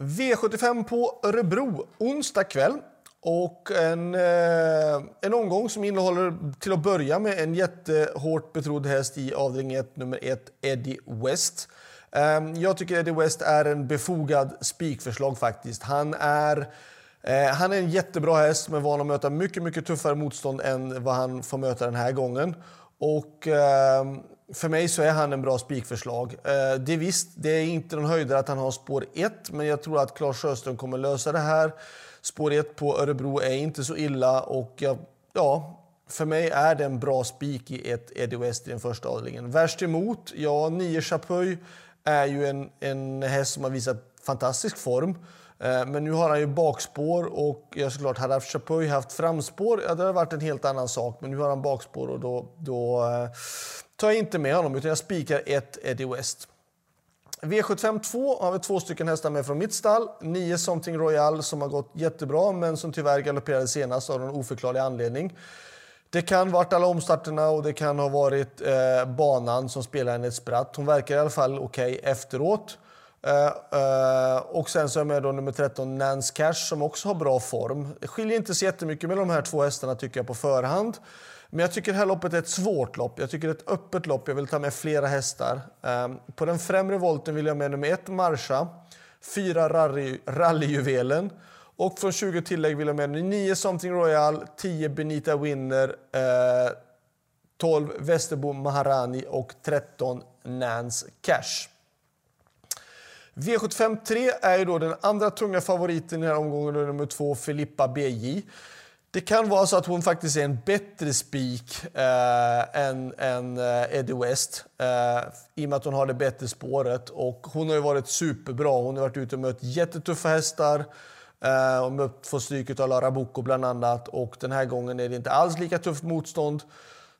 V75 på Örebro onsdag kväll. Och en, eh, en omgång som innehåller till att börja med en jättehårt betrodd häst i avdelning 1, nummer 1, Eddie West. Eh, jag tycker Eddie West är en befogad spikförslag faktiskt. Han är, eh, han är en jättebra häst men van att möta mycket, mycket tuffare motstånd än vad han får möta den här gången. Och ehm, för mig så är han en bra spikförslag. Eh, det är visst, det är inte någon höjdare att han har spår 1, men jag tror att Claes Sjöström kommer lösa det här. Spår 1 på Örebro är inte så illa och ja, för mig är det en bra spik i ett Eddie West i den första avdelningen. Värst emot, ja, 9 Chapuis är ju en, en häst som har visat fantastisk form. Eh, men nu har han ju bakspår och jag såklart hade haft Chapuis haft framspår, ja, det hade varit en helt annan sak. Men nu har han bakspår och då, då eh, tar jag inte med honom utan jag spikar ett Eddie West. V75 2 har vi två stycken hästar med från mitt stall. 9 Something Royal som har gått jättebra men som tyvärr galopperade senast av någon oförklarlig anledning. Det kan ha varit alla omstarterna och det kan ha varit eh, banan som spelar henne ett spratt. Hon verkar i alla fall okej okay efteråt. Uh, uh, och sen så är jag med då nummer 13, Nance Cash, som också har bra form. Det skiljer inte så jättemycket mellan de här två hästarna tycker jag på förhand. Men jag tycker det här loppet är ett svårt lopp. Jag tycker det är ett öppet lopp. Jag vill ta med flera hästar. Ehm, på den främre volten vill jag med nummer 1, Marsha. 4, rally, Rallyjuvelen. Och från 20 tillägg vill jag med 9, Something Royal, 10, Benita Winner, ehm, 12, Västerbo Maharani och 13, Nance Cash. V75 3 är ju då den andra tunga favoriten i den här omgången, nummer två, Filippa BJ. Det kan vara så att hon faktiskt är en bättre spik eh, än, än eh, Eddie West eh, i och med att hon har det bättre spåret. Och hon har ju varit superbra. Hon har varit ute och mött jättetuffa hästar eh, och mött, fått stryk av Lara Bocco bland annat. Och den här gången är det inte alls lika tufft motstånd.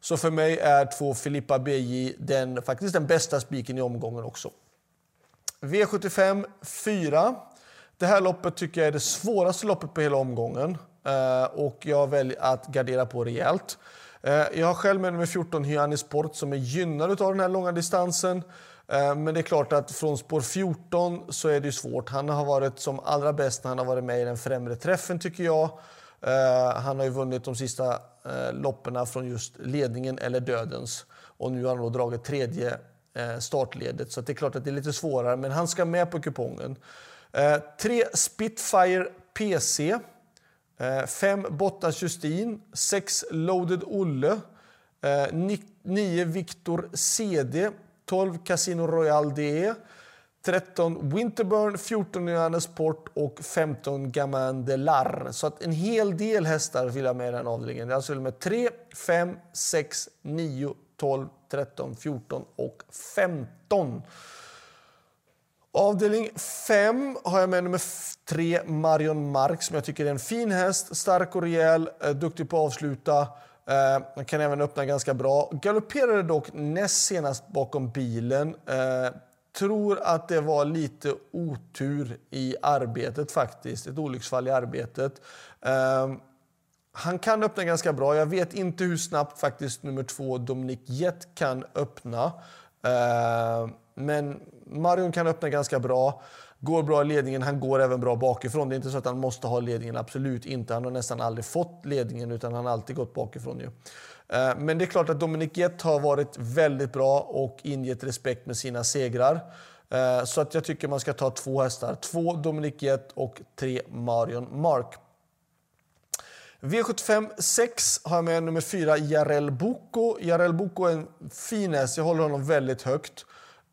Så för mig är två Filippa BJ den, faktiskt den bästa spiken i omgången också. V75 4. Det här loppet tycker jag är det svåraste loppet på hela omgången. Eh, och jag väljer att gardera på rejält. Eh, jag har själv med nummer 14 Hyani Sport som är gynnad av den här långa distansen. Eh, men det är klart att från spår 14 så är det svårt. Han har varit som allra bäst när han har varit med i den främre träffen tycker jag. han har ju vunnit de sista loppen från just ledningen eller dödens. Och nu har han då dragit tredje startledet. Så det är klart att det är lite svårare, men han ska med på kupongen. 3 Spitfire PC. Eh, 5 Bottas Justin. 6 Loaded Olle. Eh, 9 Victor CD. 12 Casino Royal DE. 13 Winterburn, 14 Johannes Port och 15 Gamin de Lar. Så att en hel del hästar vill jag med i den avdelningen. Jag vill alltså med 3, 5, 6, 9, 12, 13, 14 och 15. Avdelning 5 har jag med nummer 3, Marion Mark, som jag tycker är en fin häst. Stark och rejäl, eh, duktig på att avsluta. Eh, kan även öppna ganska bra. Galopperade dock näst senast bakom bilen. Eh, tror att det var lite otur i arbetet faktiskt. Ett olycksfall i arbetet. Eh, han kan öppna ganska bra. Jag vet inte hur snabbt faktiskt nummer två, Dominic Jett, kan öppna. Eh, men Marion kan öppna ganska bra. Går bra i ledningen. Han går även bra bakifrån. Det är inte så att han måste ha ledningen. Absolut inte. Han har nästan aldrig fått ledningen utan han har alltid gått bakifrån. Ju. Eh, men det är klart att Dominic Jett har varit väldigt bra och ingett respekt med sina segrar. Eh, så att jag tycker man ska ta två hästar. Två Dominic Jett och tre Marion Mark. V75 6 har jag med nummer 4, Jarell Boko. Jarell Boko är en fin häst, jag håller honom väldigt högt.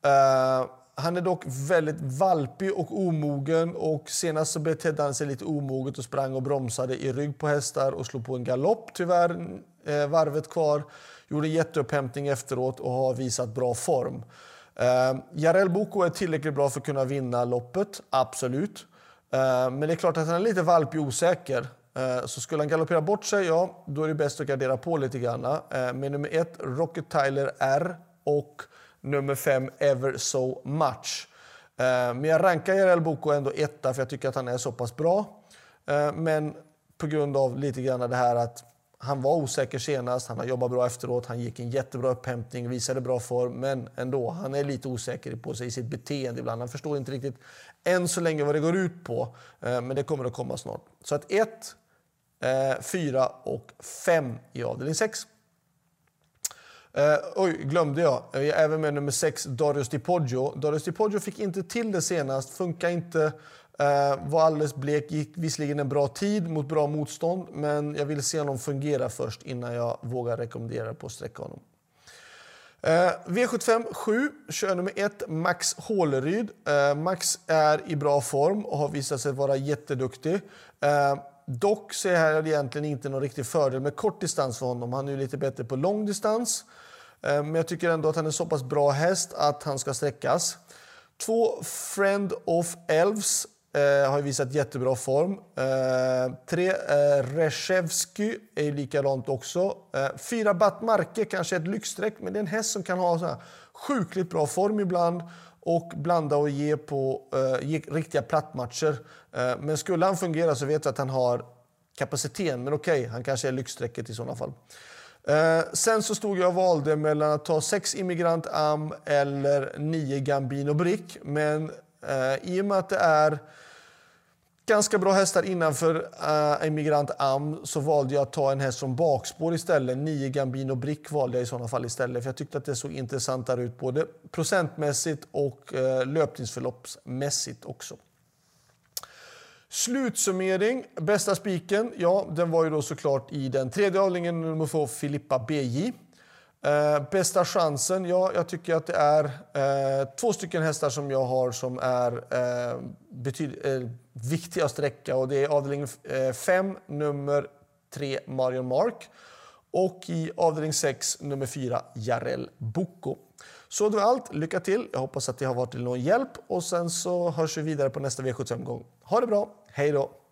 Uh, han är dock väldigt valpig och omogen och senast så betedde han sig lite omoget och sprang och bromsade i rygg på hästar och slog på en galopp tyvärr, uh, varvet kvar. Gjorde jätteupphämtning efteråt och har visat bra form. Uh, Jarell Boko är tillräckligt bra för att kunna vinna loppet, absolut. Men det är klart att han är lite valpig och osäker. Så skulle han galoppera bort sig, ja, då är det bäst att gardera på lite grann. Med nummer ett, Rocket Tyler R och nummer fem, Ever So Much. Eh, men jag rankar Jarell Boko ändå etta för jag tycker att han är så pass bra. Eh, men på grund av lite grann det här att han var osäker senast, han har jobbat bra efteråt, han gick en jättebra upphämtning, visade bra form, men ändå, han är lite osäker på sig i sitt beteende ibland. Han förstår inte riktigt än så länge vad det går ut på, eh, men det kommer att komma snart. Så att 1, 4 och 5 i avdelning 6. Uh, oj, glömde jag. Jag är även med nummer 6, Darius Di Poggio. Darius Di Poggio fick inte till det senast, funkar inte. Uh, var alldeles blek, gick visserligen en bra tid mot bra motstånd, men jag vill se honom fungera först innan jag vågar rekommendera på att sträcka honom. Uh, V75 7 kör nummer 1, Max Håleryd. Uh, Max är i bra form och har visat sig vara jätteduktig. Dock så är det här egentligen inte någon riktig fördel med kort distans för honom. Han är ju lite bättre på lång distans. Eh, men jag tycker ändå att han är så pass bra häst att han ska sträckas. Två Friend of Elves eh, har visat jättebra form. Eh, tre eh, Reshevsky är ju likadant också. Eh, fyra Batmarke, kanske ett lyxstreck, men det är en häst som kan ha så här sjukligt bra form ibland och blanda och ge på eh, ge riktiga plattmatcher. Eh, men skulle han fungera så vet jag att han har kapaciteten. Men okej, okay, han kanske är lyxstrecket i sådana fall. Eh, sen så stod jag och valde mellan att ta sex Immigrant Am eller nio Gambino Brick. Men eh, i och med att det är ganska bra hästar innanför uh, Emigrant Am så valde jag att ta en häst som bakspår istället. 9 Gambino Brick valde jag i sådana fall istället för jag tyckte att det såg intressantare ut både procentmässigt och eh, uh, löpningsförloppsmässigt också. Slutsummering, bästa spiken, ja den var ju då såklart i den tredje avdelningen nummer 2 Filippa BJ. Eh, bästa chansen? Ja, jag tycker att det är eh, två stycken hästar som jag har som är eh, betyd, eh, viktiga att sträcka. Och det är avdelning 5, eh, nummer 3, Marion Mark. Och i avdelning 6, nummer 4, Jarell Boko. Så det var allt. Lycka till! Jag hoppas att det har varit till någon hjälp. Och sen så hörs vi vidare på nästa V75-gång. Ha det bra! Hej då!